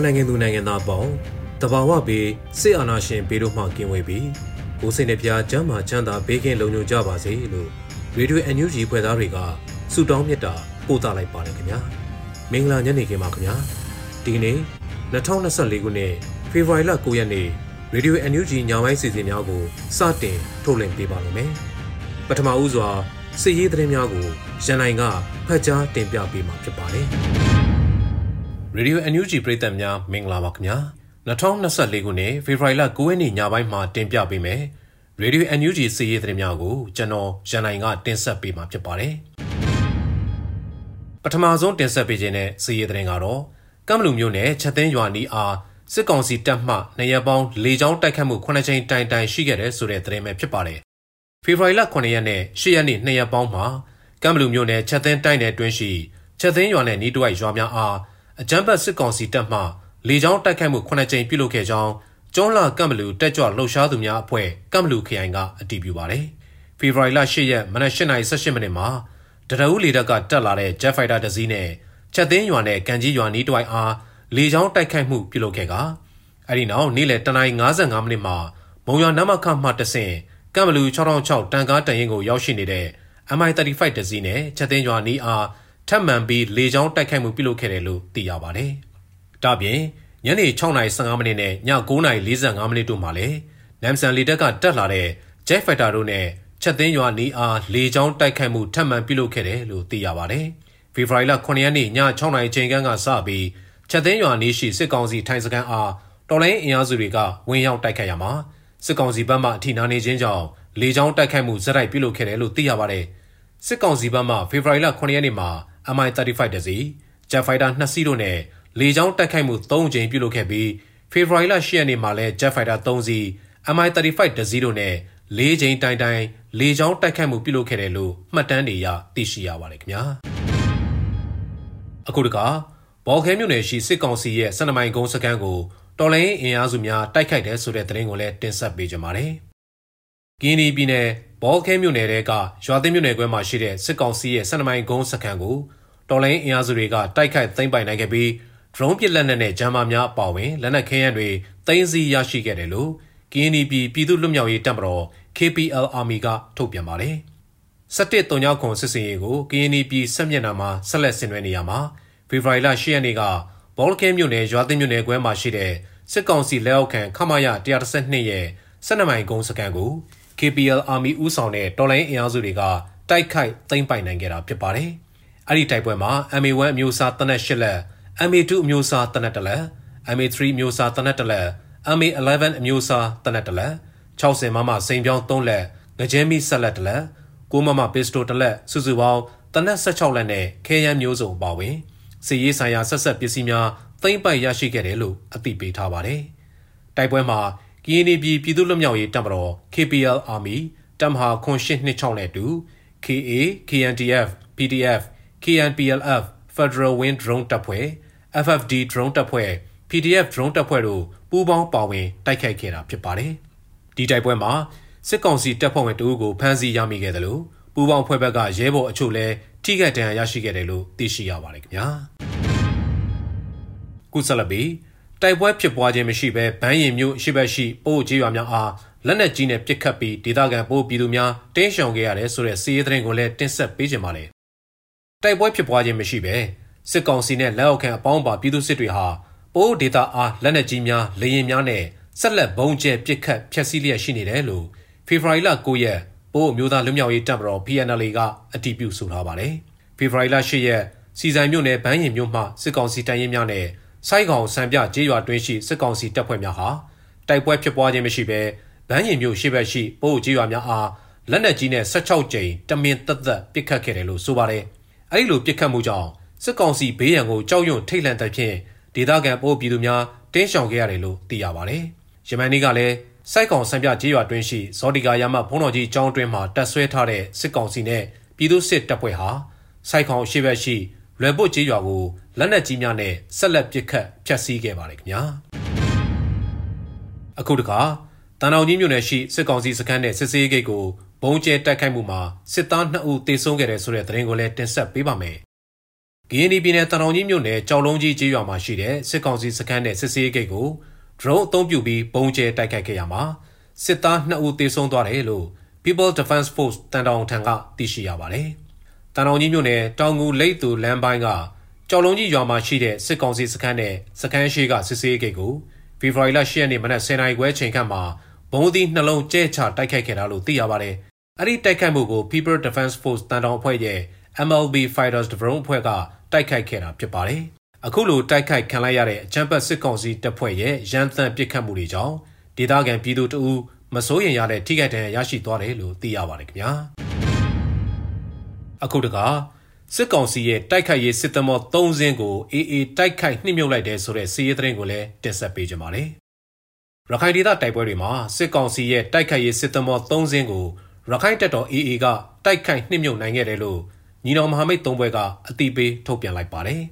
န်မာနိုင်ငံသူနိုင်ငံသားပေါင်းတဘာဝဘေးစစ်အာဏာရှင်ဘေးတို့မှကင်းဝေးပြီးကိုစိတ်နှပြချမ်းသာချမ်းသာဘေးကင်းလုံခြုံကြပါစေလို့ရေဒီယို NUG ဖွဲ့သားတွေကဆုတောင်းမြတ်တာပို့သလိုက်ပါတယ်ခင်ဗျာမင်္ဂလာညနေခင်းပါခင်ဗျာဒီနေ့2024ခုနှစ်ဖေဖော်ဝါရီလ9ရက်နေ့ရေဒီယို NUG ညပိုင်းစီစဉ်များကိုစတင်ထုတ်လွှင့်ပေးပါလိမ့်မယ်ပထမဦးစွာစစ်ရေးသတင်းများကိုရန်နိုင်ကဖတ်ကြားတင်ပြပေးမှာဖြစ်ပါတယ် ရေဒီယို NUG ပရိသတ်များမင်္ဂလာပါခင်ဗျာ2024ခုနှစ်ဖေဖော်ဝါရီလ9ရက်နေ့ညပိုင်းမှာတင်ပြပေးမယ်ရေဒီယို NUG စီးရီးသတင်းများကိုကျွန်တော်ရန်နိုင်ကတင်ဆက်ပေးမှာဖြစ်ပါတယ်ပထမဆုံးတင်ဆက်ပေးခြင်းတဲ့စီးရီးသတင်းကတော့ကမ်ဘလူမျိုးနဲ့ချက်သိန်းရွာနီးအားစစ်ကောင်စီတပ်မှနေရပေါင်းလေကြောင်းတိုက်ခတ်မှု9ချိန်တိုင်တိုင်ရှိခဲ့တဲ့ဆိုတဲ့သတင်းပဲဖြစ်ပါတယ်ဖေဖော်ဝါရီလ9ရက်နဲ့10ရက်နေ့နှစ်ရက်ပေါင်းမှာကမ်ဘလူမျိုးနဲ့ချက်သိန်းတိုင်းနယ်တွင်းရှိချက်သိန်းရွာနဲ့နီးတွိုက်ရွာများအား အကြမ်းဖက်စစ်ကောင်စီတပ်မှလေကြောင်းတိုက်ခိုက်မှု9ကြိမ်ပြုလုပ်ခဲ့ကြောင်းကျွန်းလာကမ်ဘလူတက်ကြွလှုပ်ရှားသူများအဖွဲ့ကမ်ဘလူခရိုင်ကအတည်ပြုပါတယ်။ဖေဖော်ဝါရီလ10ရက်မနက်8:18မိနစ်မှာတရဦးလေတပ်ကတက်လာတဲ့ Jet Fighter တစ်စီးနဲ့ချက်သိန်းရွာနဲ့ကန်ကြီးရွာနီးတွိုင်အားလေကြောင်းတိုက်ခိုက်မှုပြုလုပ်ခဲ့ကအဲ့ဒီနောက်နေ့လယ်တ9:55မိနစ်မှာမုံရွာနမခမှတဆင့်ကမ်ဘလူ6006တန်ကားတန်ရင်ကိုရောက်ရှိနေတဲ့ MI35 တစီးနဲ့ချက်သိန်းရွာနီးအား ထပ်မံပြီးလေကြောင်းတိုက်ခိုက်မှုပြုလုပ်ခဲ့တယ်လို့သိရပါတယ်။ဒါပြင်ညနေ6:15မိနစ်နဲ့ည9:45မိနစ်တို့မှာလည်းနမ်ဆန်လေတပ်ကတက်လာတဲ့ Jet Fighter တို့နဲ့ချက်သိန်းရွာနီးအားလေကြောင်းတိုက်ခိုက်မှုထပ်မံပြုလုပ်ခဲ့တယ်လို့သိရပါတယ်။ဖေဖော်ဝါရီလ9ရက်နေ့ည6:00ချိန်ခန့်ကစပြီးချက်သိန်းရွာနီးရှိစစ်ကောင်စီထိုင်စခန်းအားတော်လိုင်းအင်အားစုတွေကဝင်ရောက်တိုက်ခိုက်ရမှာစစ်ကောင်စီဘက်မှအထိနာနေခြင်းကြောင့်လေကြောင်းတိုက်ခိုက်မှုဇက်တိုက်ပြုလုပ်ခဲ့တယ်လို့သိရပါတယ်။စစ်ကောင်စီဘက်မှဖေဖော်ဝါရီလ9ရက်နေ့မှာ MI35 တစီ Jet Fighter 2စီးတို့နဲ့လေကြောင်းတိုက်ခိုက်မှု3ကြိမ်ပြုလုပ်ခဲ့ပြီးဖေဖော်ဝါရီလ10ရက်နေ့မှာလည်း Jet Fighter 3စီး MI35 တစီးတို့နဲ့၄ကြိမ်တိုင်တိုင်လေကြောင်းတိုက်ခိုက်မှုပြုလုပ်ခဲ့တယ်လို့မှတ်တမ်းတွေရသိရှိရပါတယ်ခင်ဗျာအခုတခါဘော်ခဲမြို့နယ်ရှိစစ်ကောင်စီရဲ့စနမိုင်ကုန်းစခန်းကိုတော်လိုင်းအင်အားစုများတိုက်ခိုက်တယ်ဆိုတဲ့သတင်းကိုလည်းတင်ဆက်ပေးကြပါမယ်။ကင်းဒီပြည်နယ် ဘော်ခဲမြို့နယ်တဲကရွာသိမ်းမြို့နယ်ကွဲမှာရှိတဲ့စစ်ကောင်စီရဲ့စနမိုင်ကုန်းစခန်းကိုတော်လိုင်းအင်အားစုတွေကတိုက်ခိုက်သိမ်းပိုင်နိုင်ခဲ့ပြီး drone ပစ်လက်နက်နဲ့ဂျမ်မာများအပါအဝင်လက်နက်ခဲယမ်းတွေသိမ်းဆည်းရရှိခဲ့တယ်လို့ KNP ပြည်သူ့လွတ်မြောက်ရေးတပ်မတော် KPL Army ကထုတ်ပြန်ပါတယ်။17တုံညောက်ခွန်စစ်စင်ရေးကို KNP ဆက်မျက်နှာမှာဆက်လက်ဆင်နွှဲနေရမှာဖေဖော်ဝါရီလ10ရက်နေ့ကဘောလကဲမြို့နယ်ရွာသိမ်းမြို့နယ်ကွဲမှာရှိတဲ့စစ်ကောင်စီလက်အောက်ခံခမရ132ရဲ့12မိုင်ကုန်းစကန်ကို KPL Army ဦးဆောင်တဲ့တော်လိုင်းအင်အားစုတွေကတိုက်ခိုက်သိမ်းပိုင်နိုင်ခဲ့တာဖြစ်ပါတယ်။အဲ့ဒီတိုက်ပွဲမှာ MA1 အမျိုးအစားတနက်၈လက် MA2 အမျိုးအစားတနက်တလက် MA3 အမျိုးအစားတနက်တလက် MA11 အမျိုးအစားတနက်တလက်60မမစိန်ပြောင်း3လက်ငကြဲမီဆက်လက်တလက်6မမပစ္စတိုတလက်စုစုပေါင်းတနက်16လက်နဲ့ခဲယမ်းမျိုးစုံပါဝင်စီရေးဆိုင်ရာဆက်ဆက်ပစ္စည်းများသိမ့်ပိုက်ရရှိခဲ့တယ်လို့အသိပေးထားပါတယ်။တိုက်ပွဲမှာ ကရင်ပြည်ပြည်သူ့လွတ်မြောက်ရေးတပ်မတော် KPL Army တပ်မဟာခွန်826နဲ့တူ KA KNDF PDF KNPLF Federal Wind Drone တပ်ဖွဲ့ FFD Drone တပ်ဖွဲ့ PDF Drone တပ်ဖွဲ့တို့ပူးပေါင်းပါဝင်တိုက်ခိုက်ခဲ့တာဖြစ်ပါတယ်။ဒီတိုက်ပွဲမှာစစ်ကောင်စီတပ်ဖွဲ့ဝင်တအုပ်ကိုဖမ်းဆီးရမိခဲ့တယ်လို့ပူးပေါင်းဖွဲ့ဘက်ကရဲဘော်အချို့လည်းထိခိုက်ဒဏ်ရာရရှိခဲ့တယ်လို့သိရှိရပါတယ်ခင်ဗျာ။ကုဆလဘီ တိုက်ပွဲဖြစ်ပွားခြင်းမရှိဘဲဗန်းရင်မြို့ရှိဘက်ရှိပို့ကြီးရွာများအားလက်နက်ကြီးနဲ့ပစ်ခတ်ပြီးဒေသခံပို့ပြည်သူများတင်းရှောင်ခဲ့ရတယ်ဆိုတဲ့စီးရဲသတင်းကိုလည်းတင်ဆက်ပေးကြပါမယ်တိုက်ပွဲဖြစ်ပွားခြင်းမရှိဘဲစစ်ကောင်စီနဲ့လက်အောက်ခံအပေါင်းပါပြည်သူစစ်တွေဟာပိုးဒေတာအားလက်နက်ကြီးများလေရင်များနဲ့ဆက်လက်ဘုံကျဲပစ်ခတ်ဖျက်ဆီးလျက်ရှိနေတယ်လို့ဖေဖော်ဝါရီလ9ရက်ပိုးမျိုးသားလူမျိုးရေးတပ်မတော် PNL ကအတည်ပြုဆိုထားပါတယ်။ဖေဖော်ဝါရီလ10ရက်စီဆိုင်မြို့နယ်ဗန်းရင်မြို့မှစစ်ကောင်စီတန်ရင်များနဲ့ စိုက်ကောင်စံပြကျေးရွာတွင်းရှိစစ်ကောင်စီတပ်ဖွဲ့များဟာတိုက်ပွဲဖြစ်ပွားခြင်းမရှိဘဲဗန်းရင်မြို့ရှိဘက်ရှိပိုးကျေးရွာများအားလက်နက်ကြီးနဲ့16ကြိမ်တမင်သက်သက်ပစ်ခတ်ခဲ့တယ်လို့ဆိုပါတယ်။အဲဒီလိုပစ်ခတ်မှုကြောင့်စစ်ကောင်စီဘေးရန်ကိုကြောက်ရွံ့ထိတ်လန့်တဲ့ဖြင့်ဒေသခံပိုးပြည်သူများတင်းရှောင်ခဲ့ရတယ်လို့သိရပါတယ်။ယမန်နေ့ကလည်းစိုက်ကောင်စံပြကြေးရွာတွင်းရှိဇော်ဒီကာရမဘုံတော်ကြီးကျောင်းတွင်းမှာတပ်ဆွဲထားတဲ့စစ်ကောင်စီနဲ့ပြည်သူစစ်တပ်ဖွဲ့ဟာစိုက်ကောင်ရှိဘက်ရှိ လွယ်ပုတ်ကြေးရွာကိုလက်နက်ကြီးများနဲ့ဆက်လက်ပစ်ခတ်ဖျက်ဆီးခဲ့ပါတယ်ခင်ဗျာအခုတခါတန်အောင်ကြီးမြို့နယ်ရှိစစ်ကောင်စီစခန်းနဲ့စစ်စေးဂိတ်ကိုဘုံကျဲတိုက်ခိုက်မှုမှာစစ်သား2ဦးသေဆုံးခဲ့တယ်ဆိုတဲ့သတင်းကိုလည်းတင်ဆက်ပေးပါမယ်။ကရင်ပြည်နယ်တန်အောင်ကြီးမြို့နယ်ကြောက်လုံးကြီးကျေးရွာမှာရှိတဲ့စစ်ကောင်စီစခန်းနဲ့စစ်စေးဂိတ်ကို drone အသုံးပြုပြီးဘုံကျဲတိုက်ခိုက်ခဲ့ရမှာစစ်သား2ဦးသေဆုံးသွားတယ်လို့ People Defense Force တန်တောင်ထံကသိရှိရပါတယ်။ တန်တောင်ကြီးမြို့နယ်တောင်ငူလိတ်သူလမ်းပိုင်းကကြော်လုံးကြီးရွာမှာရှိတဲ့စစ်ကောင်စီစခန်းနဲ့စခန်းရှိကစစ်ဆေးဂိတ်ကိုဖေဖော်ဝါရီလ10ရက်နေ့မနက်10:00နာရီခွဲချိန်ခန့်မှာဘုံသီးနှလုံးကျဲချတိုက်ခိုက်ခဲ့တာလို့သိရပါတယ်။အဲ့ဒီတိုက်ခိုက်မှုကို People Defense Force တန်တောင်အဖွဲ့ရဲ့ MLB Fighters Drone အဖွဲ့ကတိုက်ခိုက်ခဲ့တာဖြစ်ပါတယ်။အခုလိုတိုက်ခိုက်ခံလိုက်ရတဲ့အချမ်းပတ်စစ်ကောင်စီတပ်ဖွဲ့ရဲ့ရန်တမ်းပစ်ခတ်မှုတွေကြောင့်ဒေသခံပြည်သူတအူးမစိုးရင်ရတဲ့ထိခိုက်ဒဏ်ရာရရှိသွားတယ်လို့သိရပါတယ်ခင်ဗျာ အခုတကစစ်ကောင်စီရဲ့တိုက်ခိုက်ရေးစစ်သမော3စင်းကိုအေးအေးတိုက်ခိုက်နှိမ့်မြုပ်လိုက်တဲ့ဆိုတဲ့စီးရဲသတင်းကိုလည်းတင်ဆက်ပေးကြပါမယ်ရခိုင်ဒေသတိုက်ပွဲတွေမှာစစ်ကောင်စီရဲ့တိုက်ခိုက်ရေးစစ်သမော3စင်းကိုရခိုင်တပ်တော် AA ကတိုက်ခိုက်နှိမ့်မြုပ်နိုင်ခဲ့တယ်လို့ညီတော်မဟာမိတ်၃ဘွဲကအတိပေးထုတ်ပြန်လိုက်ပါတယ်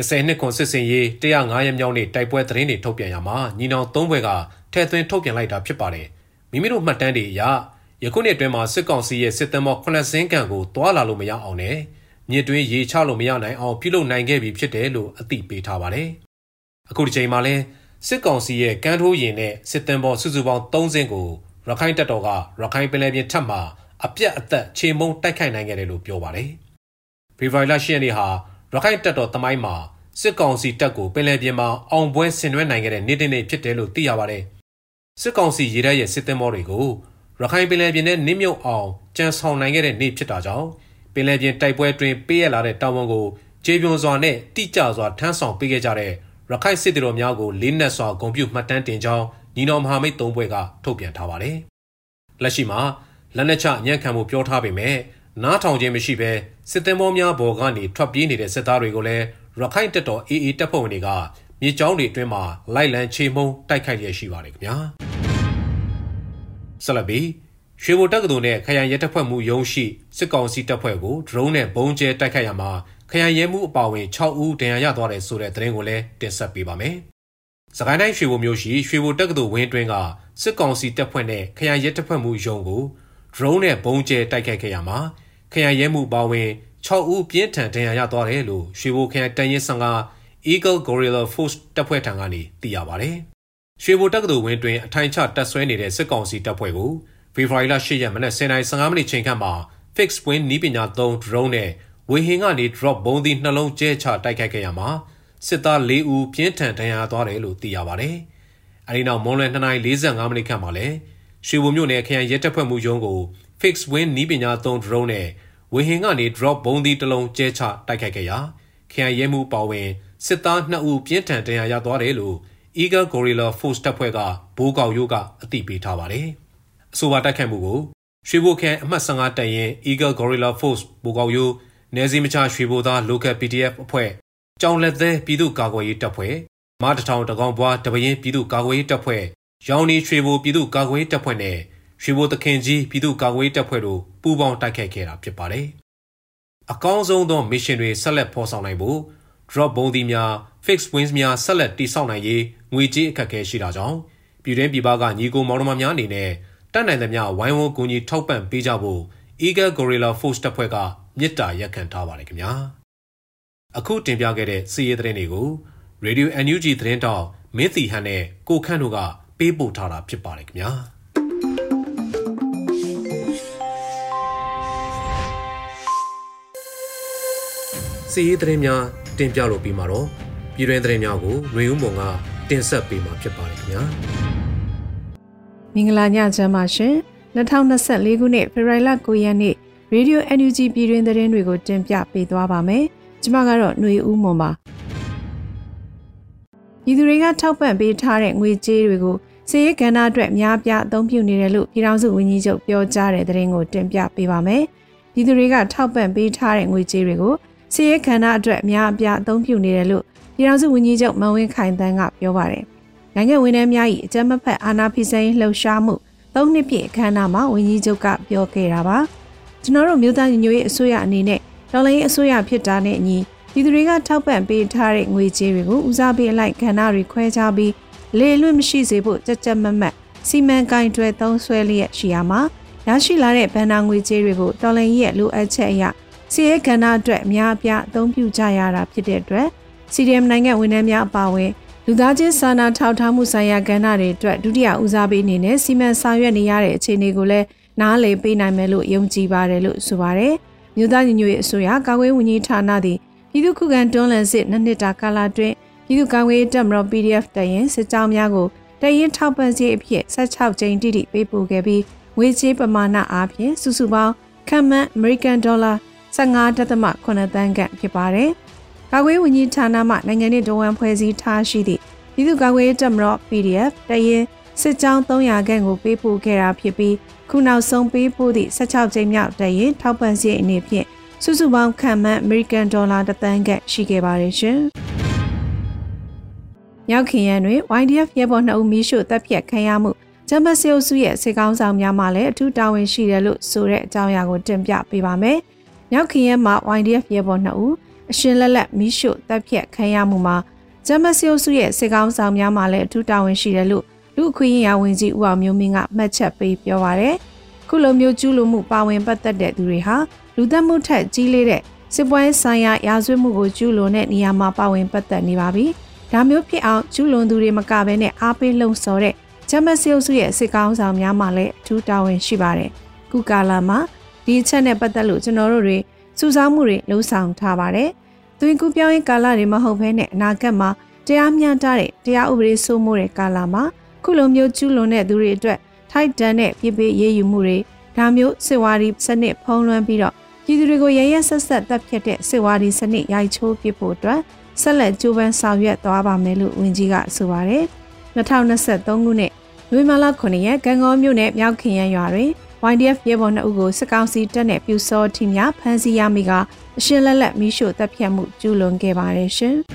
10နှစ်ခွန်စစ်စင်ရေး105ရက်မြောက်နေ့တိုက်ပွဲသတင်းတွေထုတ်ပြန်ရမှာညီနောင်၃ဘွဲကထဲသွင်းထုတ်ပြန်လိုက်တာဖြစ်ပါတယ်။မိမိတို့မှတ်တမ်းတွေအရ ယခုနှစ်အတွင်းမှာစစ်ကောင်စီရဲ့စစ်တမ်းမော9စင်းကန်ကိုတွာလာလို့မရအောင်နဲ့မြစ်တွင်းရေချလို့မရနိုင်အောင်ပြုလုပ်နိုင်ခဲ့ပြီဖြစ်တယ်လို့အသိပေးထားပါတယ်။အခုဒီချိန်မှာလဲစစ်ကောင်စီရဲ့ကမ်းထိုးရင်နဲ့စစ်တမ်းပေါ်စုစုပေါင်း3စင်းကိုရခိုင်တပ်တော်ကရခိုင်ပင်လယ်ပြင်ထပ်မှာအပြတ်အသက်ခြေမုံတိုက်ခိုက်နိုင်ခဲ့တယ်လို့ပြောပါတယ်။ဖေဖော်ဝါရီလ10ရက်နေ့ဟာရခိုင်တပ်တော်တမိုင်းမှာစစ်ကောင်စီတပ်ကိုပင်လယ်ပြင်မှာအောင်ပွဲဆင်နွှဲနိုင်ခဲ့တဲ့နေ့တစ်နေ့ဖြစ်တယ်လို့သိရပါတယ်။စစ်ကောင်စီရေတပ်ရဲ့စစ်သင်္ဘောတွေကို ရခိုင်ပင်လယ်ပြင်နဲ့နင်းမြုပ်အောင်ကြံဆောင်နိုင်ခဲ့တဲ့နေ့ဖြစ်တာကြောင့်ပင်လယ်ပြင်တိုက်ပွဲတွင်ပေးရလာတဲ့တာဝန်ကိုကျေပြွန်စွာနဲ့တိကျစွာထမ်းဆောင်ပေးခဲ့ကြတဲ့ရခိုင်စစ်တီတော်များကိုလေးနက်စွာဂုဏ်ပြုမှတ်တမ်းတင်ကြောင်းညီတော်မဟာမိတ်သုံးဘွဲကထုတ်ပြန်ထားပါတယ်။လက်ရှိမှာလက်နက်ချညံ့ခံမှုပြောထားပေမဲ့နားထောင်ခြင်းမရှိဘဲစစ်သင်္ဘောများဘော်ကနေထွက်ပြေးနေတဲ့စစ်သားတွေကိုလည်းရခိုင်တပ်တော် AA တပ်ဖွဲ့ဝင်တွေကမြေကြောင်းတွေအတွင်းမှာလိုက်လံချေမှုန်းတိုက်ခိုက်ရရှိပါတယ်ခင်ဗျာ ဆက်လက်ပြီးရွှေဘိုတက္ကသိုလ်နဲ့ခရိုင်ရဲတပ်ဖွဲ့မှုရုံးရှိစစ်ကောင်စီတပ်ဖွဲ့ကိုဒရုန်းနဲ့ဘုံကျဲတိုက်ခိုက်ရမှာခရိုင်ရဲမှုအပါအဝင်6ဦးဒဏ်ရာရသွားတယ်ဆိုတဲ့သတင်းကိုလည်းတင်ဆက်ပေးပါမယ်။စကိုင်းတိုင်းရွှေဘိုမြို့ရှိရွှေဘိုတက္ကသိုလ်ဝင်းတွင်းကစစ်ကောင်စီတပ်ဖွဲ့နဲ့ခရိုင်ရဲတပ်ဖွဲ့မှုရုံးကိုဒရုန်းနဲ့ဘုံကျဲတိုက်ခိုက်ခဲ့ရမှာခရိုင်ရဲမှုအပါအဝင်6ဦးပြင်းထန်ဒဏ်ရာရသွားတယ်လို့ရွှေဘိုခရိုင်တန်ရင်ဆောင်က Eagle Gorilla Force တပ်ဖွဲ့ထံကနေသိရပါဗျ။ ရွှေဘိုတက္ကသိုလ်ဝင်းတွင်အထိုင်ချတပ်ဆွဲနေတဲ့စစ်ကောင်စီတပ်ဖွဲ့ကိုဖေဖော်ဝါရီလ10ရက်မနက်10:15မိနစ်ချိန်ခန့်မှာ Fix Win နီးပညာသုံး drone နဲ့ဝေဟင်ကနေ drop ဘုံသီးနှလုံးကျဲချတိုက်ခိုက်ခဲ့ရမှာစစ်သား၄ဦးပြင်းထန်ဒဏ်ရာသွားတယ်လို့သိရပါဗျ။အဲဒီနောက်မွန်လွယ်2:45မိနစ်ခန့်မှာလည်းရွှေဘိုမြို့နယ်ခရိုင်ရဲတပ်ဖွဲ့မှုရုံးကို Fix Win နီးပညာသုံး drone နဲ့ဝေဟင်ကနေ drop ဘုံသီးတစ်လုံးကျဲချတိုက်ခိုက်ခဲ့ရာခရိုင်ရဲမှုပါဝင်စစ်သား2ဦးပြင်းထန်ဒဏ်ရာရသွားတယ်လို့ Eagle Gorilla Force တပ်ဖွဲ့ကဘိုးကောင်ရိုးကအသိပေးထားပါတယ်။အဆိုပါတိုက်ခိုက်မှုကိုရွှေဘိုခန်အမှတ်15တပ်ရင် Eagle Gorilla Force ဘိုးကောင်ရိုးနယ်စည်းမခြားရွှေဘိုသား Local PDF အဖွဲ့ကြောင်လက်သေးပြည်သူ့ကာကွယ်ရေးတပ်ဖွဲ့မတထောင်တကောင်ဘွားတပရင်ပြည်သူ့ကာကွယ်ရေးတပ်ဖွဲ့ရောင်နီရွှေဘိုပြည်သူ့ကာကွယ်ရေးတပ်ဖွဲ့နဲ့ရွှေဘိုသခင်ကြီးပြည်သူ့ကာကွယ်ရေးတပ်ဖွဲ့တို့ပူးပေါင်းတိုက်ခိုက်ခဲ့တာဖြစ်ပါတယ်။အကောင်းဆုံးသော mission တွေဆက်လက်ဖော်ဆောင်နိုင်ဖို့ drop ဘုံသီးများ fixed wings များဆက်လက်တည်ဆောက်နိုင်ရေး ငွေကြေးအခက်အခဲရှိတာကြောင့်ပြည်တွင်းပြည်ပကညီကိုမောင်နှမများအနေနဲ့တတ်နိုင်သမျှဝိုင်းဝန်းကူညီထောက်ပံ့ပေးကြဖို့ Eagle Gorilla Force တပ်ဖွဲ့ကမြစ်တာရက်ခံထားပါတယ်ခင်ဗျာအခုတင်ပြခဲ့တဲ့စီးရဲသတင်းတွေကို Radio NUG သတင်းတောက်မင်းတီဟန်နဲ့ကိုခန့်တို့ကပေးပို့ထားတာဖြစ်ပါတယ်ခင်ဗျာစီရေးသတင်းများတင်ပြလို့ပြီးမှာတော့ပြည်တွင်းသတင်းများကိုຫນွေဦးမုံက တင်ဆက်ပေးမှာဖြစ်ပါတယ်ခင်ဗျာမင်္ဂလာညချမ်းပါရှင်2024ခုနှစ်ဖေဖော်ဝါရီလ9ရက်နေ့ရေဒီယို NUG ပြည်တွင်းသတင်းတွေကိုတင်ပြပေးသွားပါမယ်ကျွန်မကတော့ຫນွေဦးမုံပါပြည်သူတွေကထောက်ပံ့ပေးထားတဲ့ငွေကြေးတွေကိုစည်ရေးကဏ္ဍအတွက်အများပြားအသုံးပြုနေတယ်လို့ပြည်ထောင်စုဝန်ကြီးချုပ်ပြောကြားတဲ့သတင်းကိုတင်ပြပေးပါမယ်။ပြည်သူတွေကထောက်ပံ့ပေးထားတဲ့ငွေကြေးတွေကိုစည်ရေးကဏ္ဍအတွက်အများအပြားအသုံးပြုနေတယ်လို့ ပြည်ထောင်စုဝန်ကြီးချုပ်မန်ဝင်းခိုင်တန်းကပြောပါတယ်။နိုင်ငံဝန်ထမ်းများ၏အကြမ်းမဖက်အာဏာဖီဆန်ရေးလှုပ်ရှားမှု၃နှစ်ပြည့်အခမ်းအနားမှာဝန်ကြီးချုပ်ကပြောခဲ့တာပါ။ကျွန်တော်တို့မြို့သားညီညွတ်ရေးအစိုးရအနေနဲ့တော်လှန်ရေးအစိုးရဖြစ်တာနဲ့အညီပြည်သူတွေကထောက်ပံ့ပေးထားတဲ့ငွေကြေးတွေကိုဦးစားပေးအလိုက်ကဏ္ဍတွေခွဲခြားပြီးလေလွတ်မရှိစေဖို့ကြက်ကြက်မတ်မတ်စီမံကင်တွယ်သုံးဆွဲလျက်ရှိရမှာရရှိလာတဲ့ဗန်နာငွေကြေးတွေကိုတော်လန်ရဲ့လိုအပ်ချက်အရစီရဲကဏ္ဍအတွက်အများအပြားအသုံးပြုကြရတာဖြစ်တဲ့အတွက် CDM နိုင်ငံဝန်ထမ်းများအပါအဝင်လူသားချင်းစာနာထောက်ထားမှုဆိုင်ရာကဏ္ဍတွေအတွက်ဒုတိယဦးစားပေးအနေနဲ့စီမံဆောင်ရွက်နေရတဲ့အခြေအနေကိုလည်းနားလည်ပေးနိုင်မယ်လို့ယုံကြည်ပါတယ်လို့ဆိုပါတယ်။မြို့သားညီညွတ်ရေးအစိုးရကာကွယ်ဝန်ကြီးဌာနသည်ပြည်သူ့ခုခံတွန်းလှန်စစ်နှစ်နှစ်တာကာလအတွင်းပြည်သူ့ကာကွယ်ရေးတပ်မတော် PDF တရင်စစ်ကြောင်းများကိုတရင်ထောက်ပံ့စီအဖြစ်16ကြိမ်တိတိပေးပို့ခဲ့ပြီးငွေကြေးပမာဏအားဖြင့်စုစုပေါင်းခန့်မှန်း American Dollar 15.8တန်းခန့်ဖြစ်ပါတယ်။ ကာကွယ်ဝန်ကြီးဌာနမှနိုင်ငံရေးဒဝန်ဖွဲ့စည်းထားရှိသည့်ပြည်သူ့ကာကွယ်ရေးတပ်မတော် PDF တရင်စစ်ကြောင်း300ခန့်ကိုပေးပို့ခဲ့တာဖြစ်ပြီးခုနောက်ဆုံးပေးပို့သည့်16ကြိမ်မြောက်တရင်ထောက်ပံ့စီအနေဖြင့်စုစုပေါင်းခန့်မှန်း American Dollar တသန်းခန့်ရှိခဲ့ပါတယ်ရှင်။မြောက်ခင်ရန်တွင် YDF ရဲဘော်2ဦးမိရှုတပ်ဖြတ်ခံရမှုဂျမ်ဘတ်စီအုပ်စုရဲ့စေကောင်းဆောင်များမှလည်းအထူးတာဝန်ရှိတယ်လို့ဆိုတဲ့အကြောင်းအရာကိုတင်ပြပေးပါမယ်။မြောက်ခင်ရန်မှာ YDF ရဲဘော်2ဦး အရှင်လက်လက်မိရှုတပ်ဖြတ်ခံရမှုမှာဂျမ်ဘတ်စီအုပ်စုရဲ့စေကောင်းဆောင်များမှလည်းအထူးတာဝန်ရှိတယ်လို့လူအခွင့်အရေးဝန်ကြီးဦးအောင်မျိုးမင်းကမှတ်ချက်ပေးပြောပါရယ်။ခုလိုမျိုးကျူးလွန်မှုပါဝင်ပတ်သက်တဲ့သူတွေဟာလူသက်မှုထက်ကြီးလေးတဲ့စစ်ပွဲဆိုင်ရာရာဇဝတ်မှုကိုကျူးလွန်တဲ့နေရာမှာပါဝင်ပတ်သက်နေပါပြီ။ဒါမျိုးဖြစ်အောင်ကျူးလွန်သူတွေမကဘဲနဲ့အားပေးလှုံ့ဆော်တဲ့ဂျမတ်စီအုပ်စုရဲ့စစ်ကောင်းဆောင်များမှလည်းအထူးတာဝန်ရှိပါတယ်။ခုကာလမှာဒီအချက်နဲ့ပတ်သက်လို့ကျွန်တော်တို့တွေ စူးစမ်းမှုတွေလှုံ့ဆော်ထားပါတယ်။သွင်ကူးပြောင်းရေးကာလတွေမဟုတ်ဘဲနဲ့အနာဂတ်မှာတရားမျှတတဲ့တရားဥပဒေစိုးမိုးတဲ့ကာလမှာခုလိုမျိုးကျူးလွန်တဲ့သူတွေအတွက်ထိုက်တန်တဲ့ပြည်ပရေးယူမှုတွေဒါမျိုးစစ်ဝါဒီစနစ်ဖုံးလွှမ်းပြီးတော့ပြည်သူတွေကိုရရဆက်ဆက်တပ်ဖြတ်တဲ့စစ်ဝါဒီစနစ်ရိုက်ချိုးပစ်ဖို့အတွက်ဆက်လက်ကြိုးပမ်းဆောင်ရွက်သွားပါမယ်လို့ဝန်ကြီးကဆိုပါတယ်။2023ခုနှစ်နွေမလာ9ရက်ကံကောမြို့နယ်မြောက်ခင်ရန်ရွာတွင် YDF ရဲဘော်2ဦးကိုစစ်ကောင်စီတပ်နဲ့ပြူစောထီများဖမ်းဆီးရမိကအရှင်းလက်လက်မိရှို့တပ်ဖြတ်မှုကျူးလွန်ခဲ့ပါတယ်ရှင်။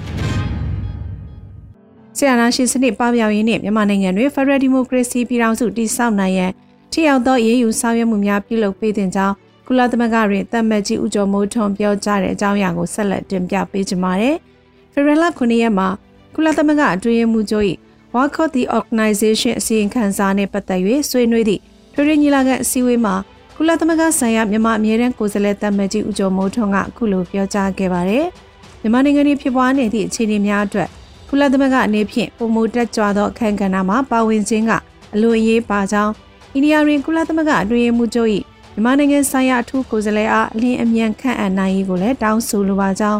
ဆီယနာရှင်စနစ်ပပျောက်ရေးနဲ့မြန်မာနိုင်ငံတွင် Federal Democracy ပြည်ထောင်စုတည်ဆောက်နိုင်ရန်ထိရောက်သောရေးယူဆောင်ရွက်မှုများပြုလုပ်ပေးတဲ့ကြောင်းကုလသမဂ္ဂတွင်တမတ်ကြီးဦးကျော်မိုးထွန်းပြောကြားတဲ့အကြောင်းအရာကိုဆက်လက်တင်ပြပေးကြပါမယ်။ဖေဖော်ဝါရီလ9ရက်မှာကုလသမဂ္ဂအတွင်းရေးမှူးချုပ်၏ Work of the Organization အစီရင်ခံစာနဲ့ပတ်သက်၍ဆွေးနွေးသည့် ထွေထွေညီလာခံအစည်းအဝေးမှာကုလသမဂ္ဂဆိုင်ရာမြန်မာအမြဲတမ်းကိုယ်စားလှယ်တမန်ကြီးဦးကျော်မိုးထွန်းကအခုလိုပြောကြားခဲ့ပါတယ်။မြန်မာနိုင်ငံတွင်ဖြစ်ပွားနေသည့်အခြေအနေများအတွက်ကုလသမဂ္ဂအနေဖြင့်ပုံမူတက်ကြွသောအခမ်းကဏ္ဍမှာပါဝင်ခြင်းကအလိုအရေးပါကြောင်းအိန္ဒိယတွင်ကုလသမဂ္ဂအတွင်းရေးမှူးချုပ်၏မြန်မာနိုင်ငံဆိုင်ရာအထူးကိုယ်စားလှယ်အားအလင်းအမြန်ခန့်အပ်နိုင်ရေးကိုလည်းတောင်းဆိုလိုပါကြောင်း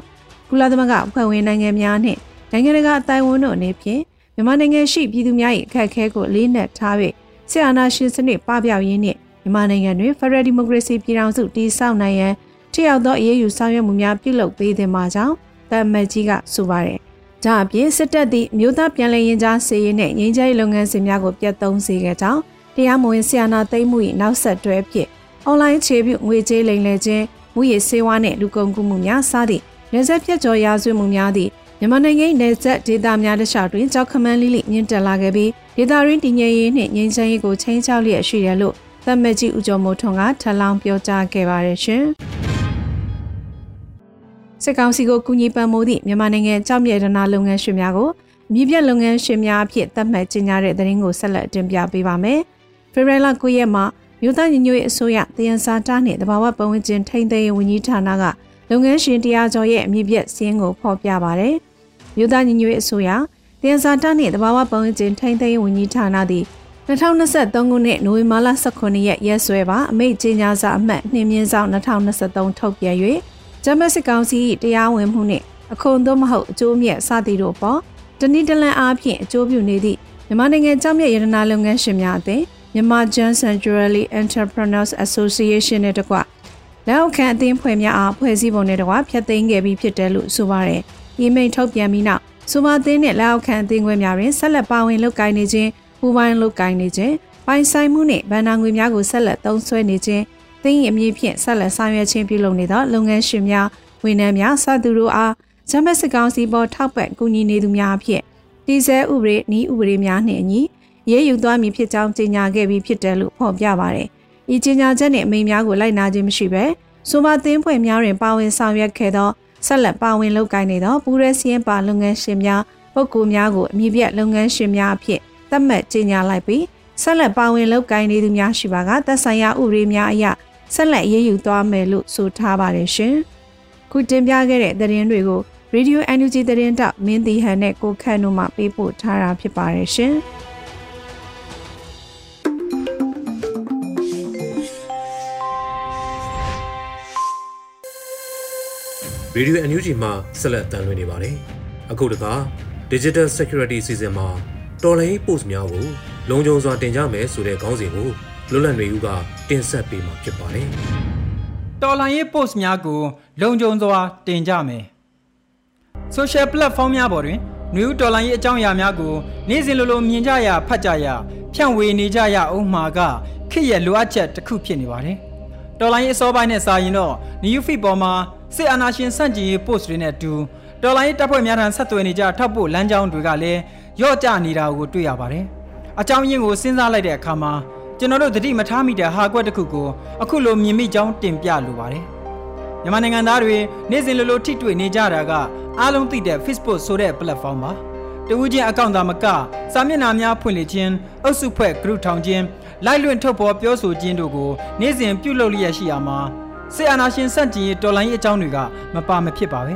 ကုလသမဂ္ဂအဖွဲ့ဝင်နိုင်ငံများနှင့်နိုင်ငံတကာအတိုင်းအဝန်တို့အနေဖြင့်မြန်မာနိုင်ငံရှိပြည်သူများ၏အခက်အခဲကိုအလေးနက်ထား၍ ဆီအာနာရှင်စနစ်ပပျောက်ရေးနှင့်မြန်မာနိုင်ငံတွင် Federal Democracy ပြည်ထောင်စုတည်ဆောက်နိုင်ရန်ထိရောက်သောအရေးယူဆောင်ရွက်မှုများပြုလုပ်ပေးသင့်ပါကြောင်းတမတ်ကြီးကဆိုပါတယ်။ဒါအပြင်စစ်တပ်သည့်မြို့သားပြန်လည်ရင်ကြားစေရေးနဲ့ငြိမ်းချမ်းရေးလုပ်ငန်းစဉ်များကိုပြတ်သုံးစေခဲ့ကြောင်းတရားမဝင်ဆီအာနာသိမ်းမှု၏နောက်ဆက်တွဲဖြစ်အွန်လိုင်းခြေပြုငွေကြေးလိမ်လည်ခြင်းမူရည်စေဝါနှင့်လူကုန်ကူးမှုများစသည့်နေဆက်ပြတ်ကျော်ရာဇဝတ်မှုများသည့် မြန်မာနိုင်ငံနေဆက်ဒေသများတခြားတွင်ကြောက်ခမန်းလိလိမြင့်တက်လာခဲ့ပြီးဒေသရင်းတည်ငြိမ်ရေးနှင့်ငြိမ်းချမ်းရေးကိုချိန်ချောက်လျက်ရှိတယ်လို့သမ္မကြီးဦးကျော်မိုးထွန်းကထပ်လောင်းပြောကြားခဲ့ပါတယ်ရှင်။စစ်ကောင်စီကိုကူညီပံ့ပိုးသည့်မြန်မာနိုင်ငံကြောက်မြဲဒနာလုပ်ငန်းရှင်များကိုအမြင့်ပြတ်လုပ်ငန်းရှင်များအဖြစ်သတ်မှတ်ကြေညာတဲ့သတင်းကိုဆက်လက်တင်ပြပေးပါမယ်။ဖေဖော်ဝါရီလ9ရက်မှာမြို့သားညီညွတ်ရေးအစိုးရတယန်စာတာနှင့်တဘာဝပတ်ဝန်းကျင်ထိန်းသိမ်းရေးဝန်ကြီးဌာနကလုပ်ငန်းရှင်တရားကျော်ရဲ့အမြင့်ပြတ်စင်းကိုဖော်ပြပါရယ်။ မြို့သားညီညွတ်ရေးအစိုးရတင်စာတနှင့်တဘာဝပုံကျင်ထိန်းသိမ်းဝန်ကြီးဌာနသည်2023ခုနှစ်နိုဝင်ဘာလ18ရက်ရက်စွဲပါအမိတ်ကြေညာစာအမှတ်နှင်းမြင့်ဆောင်2023ထုတ်ပြန်၍ဂျမတ်စစ်ကောင်စီတရားဝင်မှုနှင့်အခွန်သို့မဟုတ်အကျိုးမြတ်စသည်တို့ပေါ်တနည်းတလန်အားဖြင့်အကျိုးပြုနေသည့်မြန်မာနိုင်ငံကြောင့်မြတ်ရတနာလုပ်ငန်းရှင်များအသင်းမြန်မာ Johnson Jewelry Entrepreneurs Association နဲ့တကွလက်အောက်ခံအသင်းဖွဲ့များအားဖွဲ့စည်းပုံနဲ့တကွဖျက်သိမ်းခဲ့ပြီးဖြစ်တယ်လို့ဆိုပါရယ်။ ဤမိန့်ထုတ်ပြန်ပြီးနောက်ဆိုပါသင်းနဲ့လက်အောက်ခံအသင်းခွဲများတွင်ဆက်လက်ပါဝင်လုပ်ကိုင်နေခြင်းပူးပေါင်းလုပ်ကိုင်နေခြင်းပိုင်ဆိုင်မှုနှင့်ဗန္နာငွေများကိုဆက်လက်သုံးစွဲနေခြင်းသင်း၏အမည်ဖြင့်ဆက်လက်ဆောင်ရွက်ခြင်းပြုလုပ်နေသောလုပ်ငန်းရှင်များဝန်ထမ်းများစသူတို့အားဂျမတ်စစ်ကောင်စီပေါ်ထောက်ပံ့ကူညီနေသူများအဖြစ်တည်ဆဲဥပဒေဤဥပဒေများနှင့်အညီရေးယူသွားမည်ဖြစ်ကြောင်းကြေညာခဲ့ပြီးဖြစ်တယ်လို့ဖော်ပြပါတယ်။ဤကြေညာချက်နှင့်အမိန့်များကိုလိုက်နာခြင်းမရှိဘဲဆိုပါသင်းဖွဲ့များတွင်ပါဝင်ဆောင်ရွက်ခဲ့သော ဆက်လက်ပါဝင်လုပ်ကိုင်နေသောပူရဲစီရင်ပါလုပ်ငန်းရှင်များပုဂ္ဂိုလ်များကိုအမည်ပြလုပ်ငန်းရှင်များအဖြစ်သတ်မှတ်ကြေညာလိုက်ပြီးဆက်လက်ပါဝင်လုပ်ကိုင်နေသူများရှိပါကသက်ဆိုင်ရာဥပဒေများအရဆက်လက်ရေးယူသွားမယ်လို့ဆိုထားပါတယ်ရှင်။ခုတင်ပြခဲ့တဲ့သတင်းတွေကို Radio Energy သတင်းတောက်မင်းတီဟန်နဲ့ကိုခန့်တို့မှပေးပို့ထားတာဖြစ်ပါတယ်ရှင်။ ရေဒီယို NUG မှာဆက်လက်တမ်းလွှင့်နေပါတယ်။အခုတခါ Digital Security Season မှာတော်လိုင်း post များကိုလုံခြုံစွာတင်ကြမယ်ဆိုတဲ့ခေါင်းစဉ်ကိုလွတ်လပ်နေဦးကတင်ဆက်ပေးမှာဖြစ်ပါတယ်။တော်လိုင်းရေး post များကိုလုံခြုံစွာတင်ကြမယ်။ social platform များပေါ်တွင်နယူးတော်လိုင်းရေးအကြောင်းအရာများကိုနေ့စဉ်လိုလိုမြင်ကြရဖတ်ကြရဖြန့်ဝေနေကြရအောင်မှာကခေတ်ရဲ့လိုအပ်ချက်တစ်ခုဖြစ်နေပါတယ်။တော်လိုင်းရေးအစောပိုင်းနဲ့စာရင်တော့ new feed ပေါ်မှာ စစ်အာဏာရှင်စန့်ကျင်ရေး post တွေနဲ့အတူတော်လိုင်းရေးတပ်ဖွဲ့များထံဆက်သွယ်နေကြထောက်ပို့လမ်းကြောင်းတွေကလည်းရော့ကျနေတာကိုတွေ့ရပါတယ်။အကြောင်းရင်းကိုစဉ်းစားလိုက်တဲ့အခါမှာကျွန်တော်တို့သတိမထားမိတဲ့ဟာကွက်တစ်ခုကိုအခုလိုမြင်မိကြောင်းတင်ပြလိုပါတယ်။မြန်မာနိုင်ငံသားတွေနေ့စဉ်လိုလိုထိတွေ့နေကြတာကအားလုံးသိတဲ့ Facebook ဆိုတဲ့ platform ပါ။တဦးချင်းအကောင့်သာမကစာမျက်နှာများဖွင့်လှစ်ခြင်းအုပ်စုဖွဲ့ group ထောင်ခြင်းလိုက်လွင့်ထုတ်ဖော်ပြောဆိုခြင်းတို့ကိုနေ့စဉ်ပြုလုပ်လျက်ရှိရမှာ စစ်အာဏာရှင်စန့်ကျင်ရေးတော်လှန်ရေးအကြောင်းတွေကမပါမဖြစ်ပါပဲ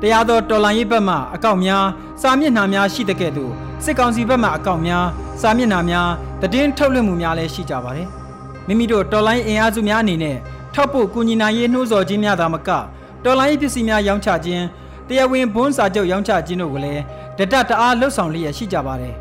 တရားတော်တော်လှန်ရေးဘက်မှအကောင့်များစာမျက်နှာများရှိတဲ့ကဲ့သို့စစ်ကောင်စီဘက်မှအကောင့်များစာမျက်နှာများတည်င်းထုတ်လွှင့်မှုများလည်းရှိကြပါတယ်မိမိတို့တော်လှန်ရေးအင်အားစုများအနေနဲ့ထောက်ပို့ကူညီနိုင်ရေးနှိုးဆော်ခြင်းများသာမကတော်လှန်ရေးပစ္စည်းများရောင်းချခြင်းတရားဝင်ဘွန်းစာချုပ်ရောင်းချခြင်းတို့ကိုလည်းတဒတ်တအားလှုပ်ဆောင်လျက်ရှိကြပါတယ်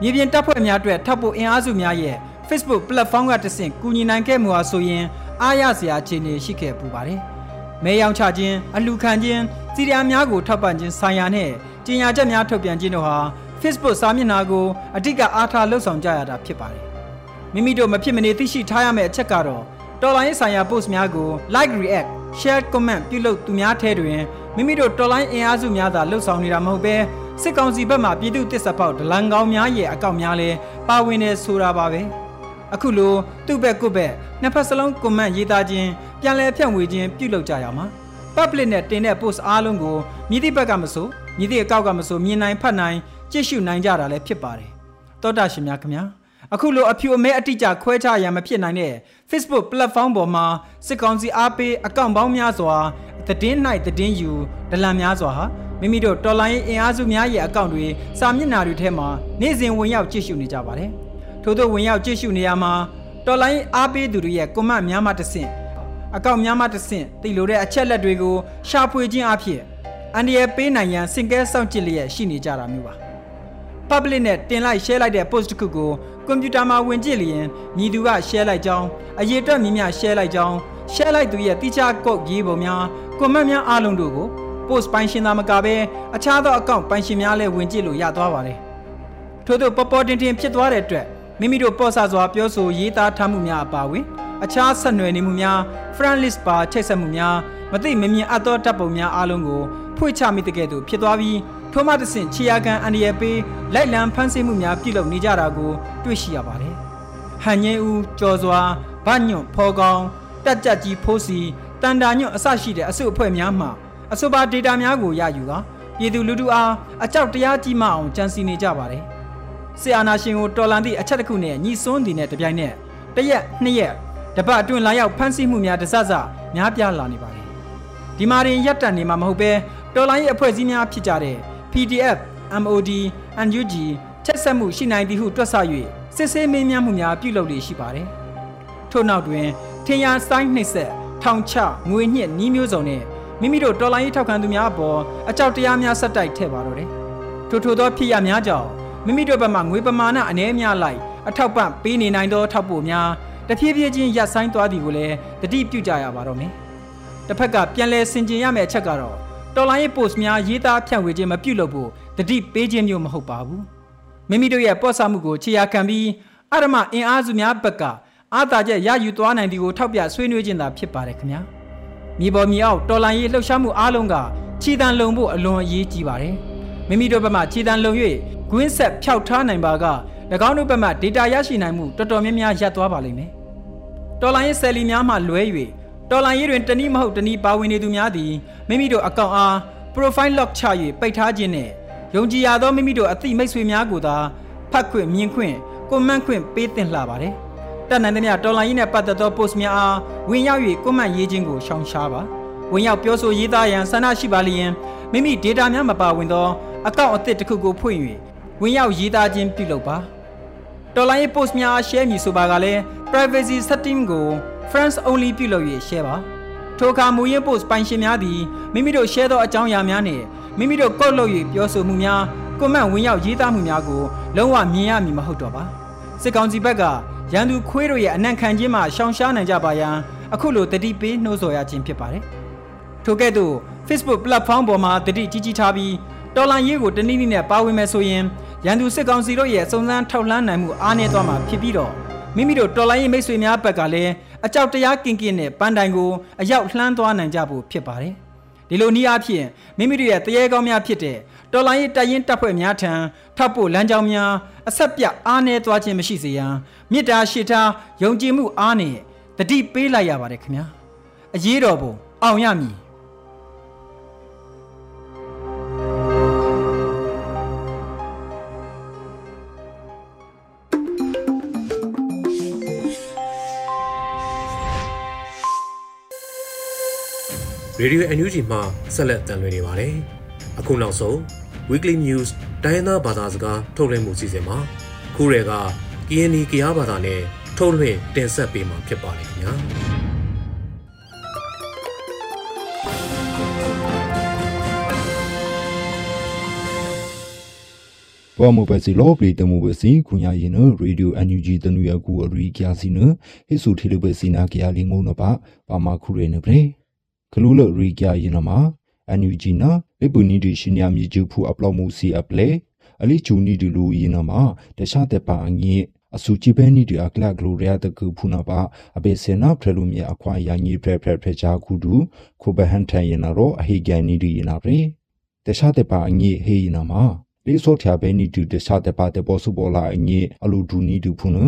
မြေပြင်တပ်ဖွဲ့များအတွက်ထောက်ပို့အင်အားစုများရဲ့ Facebook platform ကတဆင့်ကူညီနိုင်ခဲ့မှုဟာဆိုရင် အားရစရာအခြေအနေရှိခဲ့ပူပါတယ်။မဲရောင်ချခြင်းအလှခံခြင်းစီရီယာများကိုထောက်ပံ့ခြင်းဆိုင်ရာနဲ့ကြေညာချက်များထုတ်ပြန်ခြင်းတို့ဟာ Facebook စာမျက်နှာကိုအဓိကအားထားလှုပ်ဆောင်ကြရတာဖြစ်ပါတယ်။မိမိတို့မဖြစ်မနေသိရှိထားရမယ့်အချက်ကတော့တော်လိုင်းဆိုင်ရာ post များကို like react share comment ပြုလုပ်သူများထဲတွင်မိမိတို့တော်လိုင်းအင်အားစုများသာလှုပ်ဆောင်နေတာမဟုတ်ဘဲစစ်ကောင်စီဘက်မှပြည်သူတစ်ဆက်ပေါက်ဒလန်ကောင်းများရဲ့အကောင့်များလည်းပါဝင်နေဆိုတာပါပဲ။ အခုလိုသူ့ဘက်ကိုယ့်ဘက်နှစ်ဖက်စလုံးကွန်မန့်ရေးသားခြင်းပြန်လည်ဖြန့်ဝေခြင်းပြုလုပ်ကြရမှာ public နဲ့တင်တဲ့ post အားလုံးကိုမြည်သည့်ဘက်ကမဆိုမြည်သည့်အကောက်ကမဆိုမြင်နိုင်ဖတ်နိုင်ကြည့်ရှုနိုင်ကြတာလည်းဖြစ်ပါတယ်တောတာရှင်များခင်ဗျာအခုလိုအဖြူအမဲအတိအကျခွဲခြားရန်မဖြစ်နိုင်တဲ့ Facebook platform ပေါ်မှာစစ်ကောင်စီအားပေးအကောင့်ပေါင်းများစွာသတင်း၌သတင်းယူဒလန်များစွာဟာမိမိတို့တော်လိုင်းအင်အားစုများရဲ့အကောင့်တွေစာမျက်နှာတွေထဲမှာနေ့စဉ်ဝင်ရောက်ကြည့်ရှုနေကြပါတယ်။ ထို့သောဝင်ရောက်ကြည့်ရှုနေရမှာတော်လိုင်းအားပေးသူတွေရဲ့ကွန်မန့်များမှတဆင့်အကောင့်များမှတဆင့်တည်လိုတဲ့အချက်လက်တွေကိုရှာဖွေခြင်းအဖြစ်အန်ဒီရဲ့ပေးနိုင်ရန်စင်ကဲစောင့်ကြည့်လျက်ရှိနေကြတာမျိုးပါ public နဲ့တင်လိုက် share လိုက်တဲ့ post တစ်ခုကိုကွန်ပျူတာမှာဝင်ကြည့်လျင်ညီသူက share လိုက်ကြောင်းအရေးအတွက်မြင်မြ share လိုက်ကြောင်း share လိုက်သူရဲ့တိကျကုတ်ရေးပုံများ comment များအားလုံးတို့ကို post ပိုင်ရှင်သာမကဘဲအခြားသောအကောင့်ပိုင်ရှင်များလည်းဝင်ကြည့်လို့ရသွားပါတယ်ထို့သောပေါ်ပေါ်တင်တင်ဖြစ်သွားတဲ့အတွက် မိမိတို့ပေါ့ဆစွာပြောဆိုရေးသားထားမှုများအပါအဝင်အခြားဆက်နွယ်နေမှုများ friend list ပါချိတ်ဆက်မှုများမသိမမြင်အပ်သောတပ်ပုံများအားလုံးကိုဖွင့်ချမိတဲ့ကဲ့သို့ဖြစ်သွားပြီးထိုမှတဆင့်ခြေရာခံအန်ဒီရပေးလိုက်လံဖမ်းဆီးမှုများပြုလုပ်နေကြတာကိုတွေ့ရှိရပါတယ်။ဟန်ငင်းဦးကြော်စွာဗညွန့်ဖောကောင်းတက်ကြကြီးဖိုးစီတန်တာညွန့်အဆရှိတဲ့အစုအဖွဲ့များမှအဆိုပါ data များကိုရယူကပြည်သူလူထုအားအကြောက်တရားကြီးမအောင်ကြံစည်နေကြပါတယ်။ ဆီအာနာရှင်ကိုတော်လန်သည့်အချက်တစ်ခုနဲ့ညီစွန်းသည်နဲ့တပြိုင်နက်တရက်နှစ်ရက်တပတ်အတွင်းလာရောက်ဖမ်းဆီးမှုများတစစများပြားလာနေပါတယ်ဒီမာရင်ရက်တန်နေမှာမဟုတ်ပဲတော်လိုင်းရဲ့အဖွဲ့အစည်းများဖြစ်ကြတဲ့ PDF MOD NUG ချက်ဆက်မှုရှိနိုင်သည်ဟုတွက်ဆ၍စစ်ဆေးမင်းများမှုများပြုလုပ်လေရှိပါတယ်ထို့နောက်တွင်ထင်ရဆိုင်နှိပ်ဆက်ထောင်ချငွေညှစ်နီးမျိုးစုံနဲ့မိမိတို့တော်လိုင်းရေးထောက်ခံသူများအပေါ်အကြောက်တရားများဆက်တိုက်ထည့်ပါတော့တယ်ထို့ထို့သောဖြစ်ရများကြောင့် မိမိတို့ဘက်မှငွေပမာဏအနည်းများလိုက်အထောက်ပံ့ပေးနေနိုင်သောထောက်ပို့များတဖြည်းဖြည်းချင်းရပ်ဆိုင်းသွားသည်ကိုလည်းတတိပြုကြရပါတော့မယ်တစ်ဖက်ကပြန်လဲဆင်ကျင်ရမယ့်အချက်ကတော့တော်လိုင်းရေး post များရေးသားဖြန့်ဝေခြင်းမပြုလုပ်ဖို့တတိပေးခြင်းမျိုးမဟုတ်ပါဘူးမိမိတို့ရဲ့ပော့ဆမှုကိုခြေရာခံပြီးအရမအင်အားစုများဘက်ကအာသာချက်ရယူသွားနိုင်သည်ကိုထောက်ပြဆွေးနွေးခြင်းသာဖြစ်ပါတယ်ခင်ဗျာမြေပေါ်မြေအောက်တော်လန်ရေးလှုပ်ရှားမှုအားလုံးကခြေတံလုံဖို့အလွန်အရေးကြီးပါတယ် မိမိတို့ဘက်မှခြေတံလုံ၍ဂွင်းဆက်ဖျောက်ထားနိုင်ပါက၎င်းတို့ဘက်မှ data ရရှိနိုင်မှုတော်တော်များများရပ်သွားပါလိမ့်မယ်တော်လန်ရေးဆယ်လီများမှလွဲ၍တော်လန်ရေးတွင်တနည်းမဟုတ်တနည်းပါဝင်နေသူများသည်မိမိတို့အကောင့်အား profile lock ချ၍ပိတ်ထားခြင်းနှင့်ယုံကြည်ရသောမိမိတို့အသိမိတ်ဆွေများကိုသာဖတ်ခွင့်မြင်ခွင့်ကွန်မန့်ခွင့်ပေးသင့်လှပါတယ်။တက်နိုင်သမျှတော်လိုင်းရေးနဲ့ပတ်သက်သော post များအားဝင်ရောက်၍ကွန်မန့်ရေးခြင်းကိုရှောင်ရှားပါ။ဝင်ရောက်ပြောဆိုရေးသားရန်ဆန္ဒရှိပါလျင်မိမိ data များမပါဝင်သော အကောင့်အသစ်တစ်ခုကိုဖွင့်၍ဝင်ရောက်ရေးသားခြင်းပြုလုပ်ပါ။တော်လိုင်းရေး post များ share မည်ဆိုပါကလည်း privacy setting ကို friends only ပြုလုပ်၍ share ပါ။ထိုအခါမူရင်း post ပိုင်ရှင်များသည်မိမိတို့ share သောအကြောင်းအရာများနှင့်မိမိတို့ကုတ်လုပ်၍ပြောဆိုမှုများကွန်မန့်ဝင်ရောက်ရေးသားမှုများကိုလုံးဝမြင်ရမည်မဟုတ်တော့ပါစစ်ကောင်စီဘက်ကရန်သူခွေးတို့ရဲ့အနံ့ခံခြင်းမှရှောင်ရှားနိုင်ကြပါရန်အခုလိုတတိပေးနှိုးဆော်ရခြင်းဖြစ်ပါတယ်ထို့ကဲ့သို့ Facebook platform ပေါ်မှာတတိကြီးကြီးထားပြီး တော်လန်ရေးကိုတနည်းနည်းနဲ့ပါဝင်မယ်ဆိုရင်ရန်သူစစ်ကောင်စီတို့ရဲ့စုံစမ်းထောက်လှမ်းနိုင်မှုအားနည်းသွားမှာဖြစ်ပြီးတော့မိမိတို့တော်လိုင်းရေးမိတ်ဆွေများဘက်ကလည်းအကြောက်တရားကင်ကင်နဲ့ပန်းတိုင်ကိုအရောက်လှမ်းသွားနိုင်ကြဖို့ဖြစ်ပါတယ်။ဒီလိုနည်းအားဖြင့်မိမိတို့ရဲ့တရေကောင်းများဖြစ်တဲ့တော်လိုင်းရေးတရင်တပ်ဖွဲ့များထံထောက်ဖို့လမ်းကြောင်းများအဆက်ပြအားနည်းသွားခြင်းမရှိစေရန်မေတ္တာရှိထားယုံကြည်မှုအားနဲ့တတိပေးလိုက်ရပါတယ်ခင်ဗျာအရေးတော်ပုံအောင်ရမည် ရေဒီယို NUG မှဆက်လက်တန်လွှင့်နေပါတယ်။အခုနောက်ဆုံး Weekly News တိုင်းသားဘာသာစကားထုတ်လွှင့်မှုစီစဉ်မှာခုရဲက KNY ကရားဘာသာနဲ့ထုတ်လွှင့်တင်ဆက်ပေးမှာဖြစ်ပါတယ်ခင်ဗျာ။ဘာမိုပဲစီလောပလီတမှုပဲစီခုညာရင်နရေဒီယို NUG တနူရကူအရီကျာစီနဟိဆူထီလပဲစီနာကရလင်းငုံနပါပါမခုရဲနေပြေ ကလူလရီကြရင်နမှာအန်ယူဂျီနာလေပူနီဒီရှင်ယာမီဂျူဖူအပလော့မှုစီအပလေအလီချူနီဒီလူရင်နမှာတခြားတဲ့ပါအငိအစုချိပဲနီဒီအကလဂလိုရယာတကူဖူနာပါအဘေစေနာဖရလူမီအခွာယာငီဖရဖရဖရချာခုဒူခုဘဟန်ထန်ရင်နာရောအဟိဂန်နီဒီရင်နာပြေတခြားတဲ့ပါအငိဟေရင်နာမှာလေးစောထျာပဲနီတူတခြားတဲ့ပါတဲ့ပေါ်စုပေါ်လာအငိအလူဒူနီဒူဖူနာ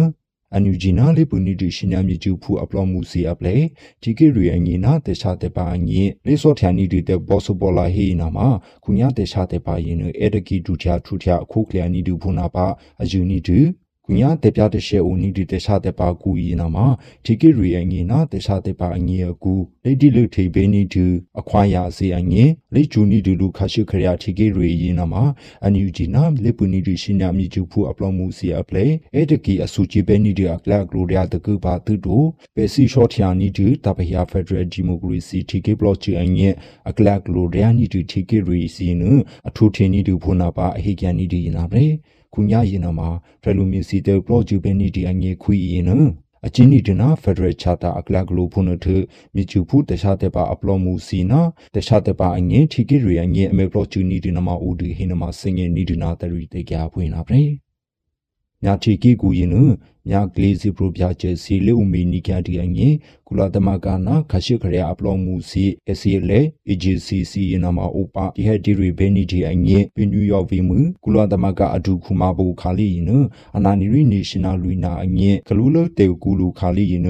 အန်ယူဂျီနာလေပူနီတီရှင်ညာမြကျူဖူအပလောမှုစီအပလေဂျီကေရီအငီနာတေချာတေပါအငီလေစောထယာနီတီတေဘောဆဘောလာဟီနာမှာခုညာတေချာတေပါယင်းအေဒကီဒူချာထူချာအခုကလျာနီဒူဖူနာပါအယူနီတူကု ညာတေပြတဲ့ရှေဦးနီဒီတေရှာတဲ့ပါကူဤနာမှာဒီကိရီအငီနာတေရှာတဲ့ပါအငီအကူလေဒီလူထေဘေနီတူအခွာရစီအငီလေဂျူနီဒီလူခရှိခရယာဒီကိရီဤနာမှာအန်ယူဂျီနာလေပူနီဒီရှင်နာမီဂျူဖူအပလောမှုစီအပလေအေတကီအဆူချီဘေနီဒီအကလာဂလိုရီယာတကူပါတူတိုပေစီရှော့ထယာနီဒီတပယာဖက်ဒရယ်ဒီမိုကရေစီဒီကိဘလော့ချီအငီအကလာဂလိုရီယာနီဒီဒီကိရီစီနအထူထင်းနီဒီဖူနာပါအဟိကန်နီဒီနာပလေခု ညာရင်နမှာဖရလူမီစီတေပလော့ဂျူဘဲနီဒီအငေခွီရင်နအချင်းနီဒနာဖက်ဒရယ်ချာတာအကလဂလိုဖုန်ထမြချူဖူတခြားတဲ့ပါအပလောမှုစီနာတခြားတဲ့ပါအငင်းထီကီရီအငင်းအမေပလော့ချူနီဒီနမှာဦးဒီဟိနမှာစင်ငင်းနီဒီနာတရီတေကြဖွင့်လာပြီ ညာချီကီကူရင်နညာဂလီစီပရိုပြချေစီလေဦးမီနီကျတီအငေကုလာတမကနာခရှိခရယာအပလောမှုစီအစီလေ AGCC ယနာမဥပဒီဟက်ဒီရီဘဲနီတီအငေပင်နယူးယောက်ဗီမူကုလာတမကအဒူခုမာဘူခါလီနအနာနီရီနေရှင်နယ်လူနာအငေကလူလတေကူလူခါလီန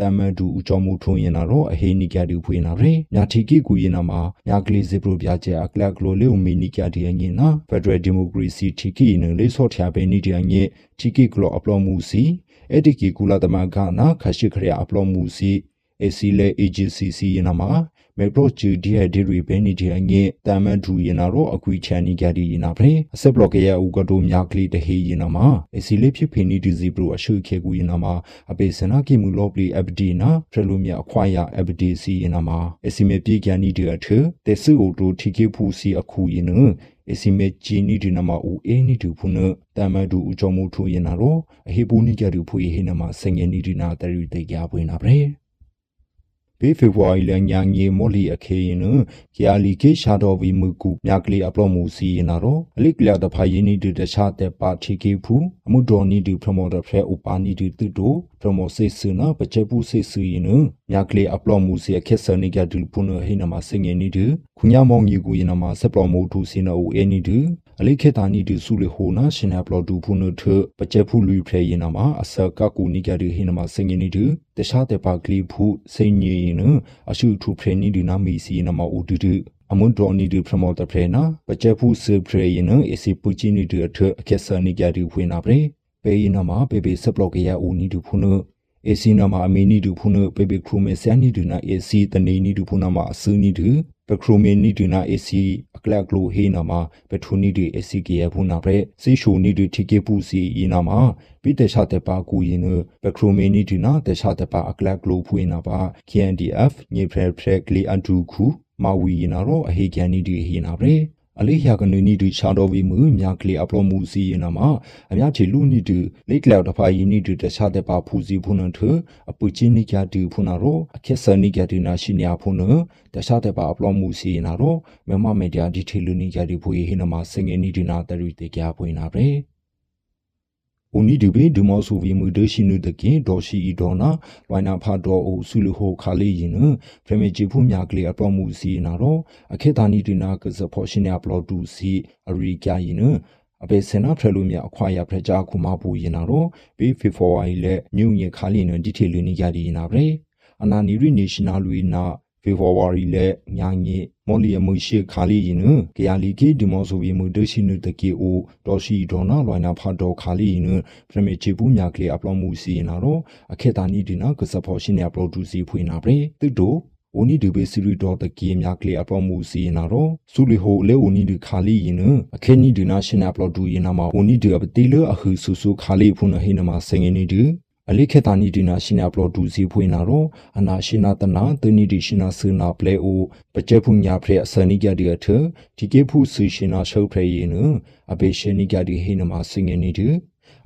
တမဒူအကြောမှုထုံရင်တော့အဟိနိကြတူဖွေနာရေညာတီကီကူရင်နာမှာညာကလေးစပရိုပြကျအကလကလိုလေမီနိကြတီအငင်နာဖက်ဒရယ်ဒီမိုကရေစီတီကီနလေဆော့ထျာပဲနိတီအငင်တီကီကလိုအပလောမှုစီအဲ့ဒီကီကူလာတမကနာခရှိခရအပလောမှုစီ ACLA AGCC နာမှာ မေပရိုချီဒီဟဒီရီဘဲနီဒီအငဲတာမန်ဒူယနာရောအကွီချန်နီဂဒီယနာဖရေအဆက်ဘလော့ကရဲ့ဥကတိုမြာကလီတဟေယနာမှာအစီလေးဖြစ်ဖင်းနီဒီဇီဘရိုအရှုခေကူယနာမှာအပေစနာကိမူလောပလီအဘဒီနာဖရလူမြအခွာရအဘဒီစီယနာမှာအစီမေပြေကန်နီဒီအထတေဆူအိုတိုထီကေဖူစီအခုယနအစီမေဂျီနီဒီနမဦးအေနီတူဖုနတမဒူအချောမှုထူယနာရောအဟေပူနီကြတူဖူယဟေနမစငယ်နီဒီနာတရီတေကြပွေးနာပရေ ပေဖေဖော်ဝါရီလညာငေမော်လီအခေရင်နကီယာလီကေရှာတော်ဝီမူကူမြကလီအပလော့မှုစီရင်နာတော့အလိကလတဖာယင်းနီတူတခြားတဲ့ပါချီကေဖူအမှုတော်နီတူပရမိုတာဖဲဥပါနီတူတူတိုပရမိုစေစနာပချက်ပူစေစရင်နမြကလီအပလော့မှုစီအခက်ဆနီကဒူပုနဟိနမစငယ်နီတူခုညာမောင်ကြီးကူရင်နမဆက်ပလော့မှုတူစင်နိုအဲနီတူ အလိခေတာနီတူစုလေဟိုနာရှင်နာပလော့တူဖုနထပချက်ဖူလူဖဲရင်နမအစကကူနီကဒူဟိနမစငယ်နီတူတခြားတဲ့ပါကလီဖူစိန်ညင်နအရှုထူဖရနီဒီနာမီစီနမဥတူတူအမွန်တော်နီဒီပရမော်တဖရနာပချက်ဖူစဖရယနအစီပူချီနီတူအထအခက်ဆာနီကြတူဖွင့်နာပရေပေယနာမပေပေဆပ်လော့ကရဦးနီတူဖုနအေစီနာမအမီနီတူဖုနပေပေခရူမေဆန်နီတူနာအေစီတနေနီတူဖုနာမအဆူနီတူ ပခရူမေနီတူနာအေစီအကလကလိုဟေနာမပထူနီတူအေစီကေယဖုနာပရေစီရှူနီတူတီကေပူစီယနာမပိတခြားတဲ့ပါကူရင်ပခရူမေနီတူနာတခြားတဲ့ပါအကလကလိုဖွေနာပါ KNDF ညေဖရဖရကလီအန်တူခုမဝီနာရောအဟေကန်နီဒီဟေနာပရေ အလေးရကနနီဒီချာတော်ဝီမူမြကလေးအပလောမှုစီယနာမှာအများချီလူနီဒီလိတ်လောက်တဖာယီနီဒီတခြားတဲ့ပါဖူစီဖုန်ထအပူချင်းနီကြတူဖုနာရောအခက်ဆနီကြတူနာရှိညာဖုန်တခြားတဲ့ပါအပလောမှုစီယနာရောမမမေဒီယာဒီထေလူနီကြတူဖူဟိနမှာစငယ်နီဒီနာတရီတေကြပွင့်နာပဲ ဦးနီဒီဘေဒမောဆူဗီမူဒရှိနုတကင်ဒေါ်ရှိဤဒေါနာလွိုင်နာဖာဒေါ်အိုဆူလူဟိုခါလေးရင်နဖရမေဂျီဖူမြကလေးအပေါ်မူစီနာတော့အခေတာနီဒီနာကစဖောရှင်ယာပလော့တူစီအရီကြရင်နအပေစင်နာဖရလူမြအခွာရဖရကြခုမပူရင်နာတော့ဘေဖေဖော်ဝါရီလက်ညုံရခါလီနဒီထေလူနီကြဒီနာပဲအနာနီရီနေရှနယ်လူနာဖေဖော်ဝါရီလက်ညာငေ မော်လီယမှုရှိခါလီရင်နကရလီကေဒီမောဆိုဗီမှုဒရှိနုတကေအိုဒေါ်ရှိဒေါနာလွိုင်နာဖာဒေါ်ခါလီရင်ပရမေချေပူးမြကလေးအပလောမှုစီရင်နာတော့အခေတာနီဒီနာကစဖော်ရှင်ရပရိုဒူစီဖွေနာပရေတူတိုအိုနီဒီဘေစီရီဒေါ်တကေမြကလေးအပလောမှုစီရင်နာတော့ဆူလီဟိုလေအိုနီဒီခါလီရင်အခေနီဒီနာရှင်အပလောဒူရင်နာမှာအိုနီဒီအပတီလအဟူဆူဆူခါလီဖုန်ဟိနမှာစငင်းနီဒီ အလိခေတာနီဒီနာရှိနာပလောဒူစီဖွင့်လာတော့အနာရှိနာတနာတနီဒီရှိနာဆူနာပလေအိုပကျဖုန်ညာဖရအစနိကြဒီအထဒီကေဖုဆူရှိနာရှုပ်ဖရရင်နအဘေရှိနိကြဒီဟိနမစငနေဒီ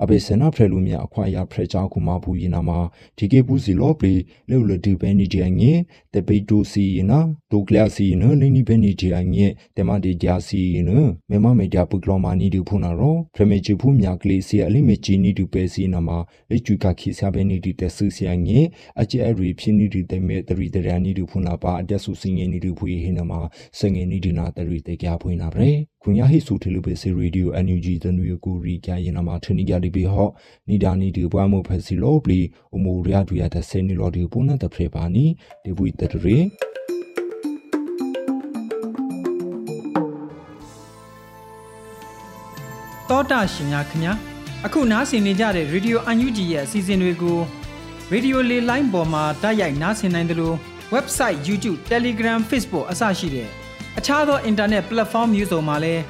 အဘေစနာဖရလူမြအခွာရဖရချောကူမဘူးရင်နာမှာဒီကေပူစီလောပရီလေလဒီဘဲနီဒီအငေ တပိတူစီရင်နာဒိုကလစီနလိနီဘဲနီဒီအငေတမဒီဂျာစီနမေမမေဂျာပုကလောမာနီဒီဖုနာရောဖရမေချီဖူမြကလေးစီအလိမေချီနီဒီပဲစီနာမှာလေချူကခိဆာဘဲနီဒီတဆူစီအငေအကျဲရီဖြစ်နီဒီတမေတရီတရနီဒီဖုနာပါအတက်ဆူစင်ငေနီဒီဖူဟိနာမှာစငေနီဒီနာတရီတေကြဖွင့်နာပဲခွန်ရဟိဆူထေလူပဲစီရေဒီယို NUG တနွေကိုရီကြရင်နာမှာထနီကြလိပိဟော့နီဒါနီဒီဘွားမိုဖက်စီလောပလီအမိုရယာဒူရတဲ့ဆယ်နီလော်ဒီပုနတ်တဖရေပါနီဒီဘူးတတရီတောတာရှင်များခင်ဗျာအခုနားဆင်နေကြတဲ့ Radio UNG ရဲ့အစီအစဉ်တွေကို Radio လေလိုင်းပေါ်မှာတိုက်ရိုက်နားဆင်နိုင်တယ်လို့ website YouTube Telegram Facebook အစရှိတဲ့အခြားသော internet platform မျိုးစုံမှာလည်း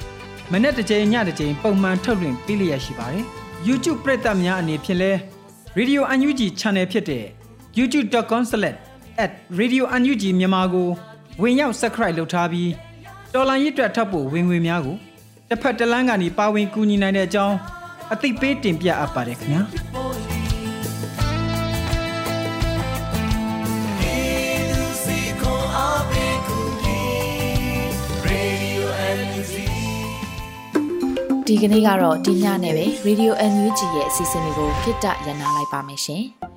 မနေ့တစ်ချိန်ညတစ်ချိန်ပုံမှန်ထုတ်လွှင့်ပေးလျက်ရှိပါတယ်။ YouTube ပရိသတ်များအနေဖြင့်လဲ Radio UNG Channel ဖြစ်တဲ့ youtube.com/radiounug မြန်မာကိုဝင်ရောက် subscribe လုပ်ထားပြီးတော်လိုင်းရစ်တွက်ထပ်ဖို့ဝင်ငွေများကိုတစ်ဖက်တစ်လမ်းကနေပါဝင်ကူညီနိုင်တဲ့အကြောင်းအသိပေးတင်ပြအပ်ပါတယ်ခင်ဗျာ။။ဒီကနေ့ကတော့ဒီညနဲ့ပဲ Radio NUG ရဲ့အစီအစဉ်လေးကိုခਿੱတရနာလိုက်ပါမယ်ရှင်။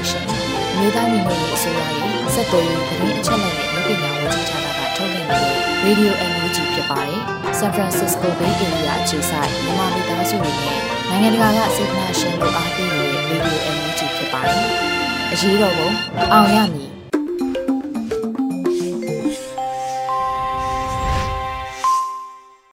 ပါတယ်ရှင်။မြေသားညီမတွေအစိုးရရဲ့စက်တော်ရင်သတင်းအချက်အလက်တွေပညာဝန်ကြီးဌာနကထုတ်လွှင့်နေတဲ့ Radio NUG ဖြစ်ပါတယ်။ San Francisco Bay Area အခြေစိုက်မြန်မာမိသားစုတွေနဲ့နိုင်ငံတကာကစေတနာရှင်တို့အားပေးနေတဲ့ Radio NUG ဖြစ်ပါတယ်။အရေးတော်ပုံအောင်ရမည်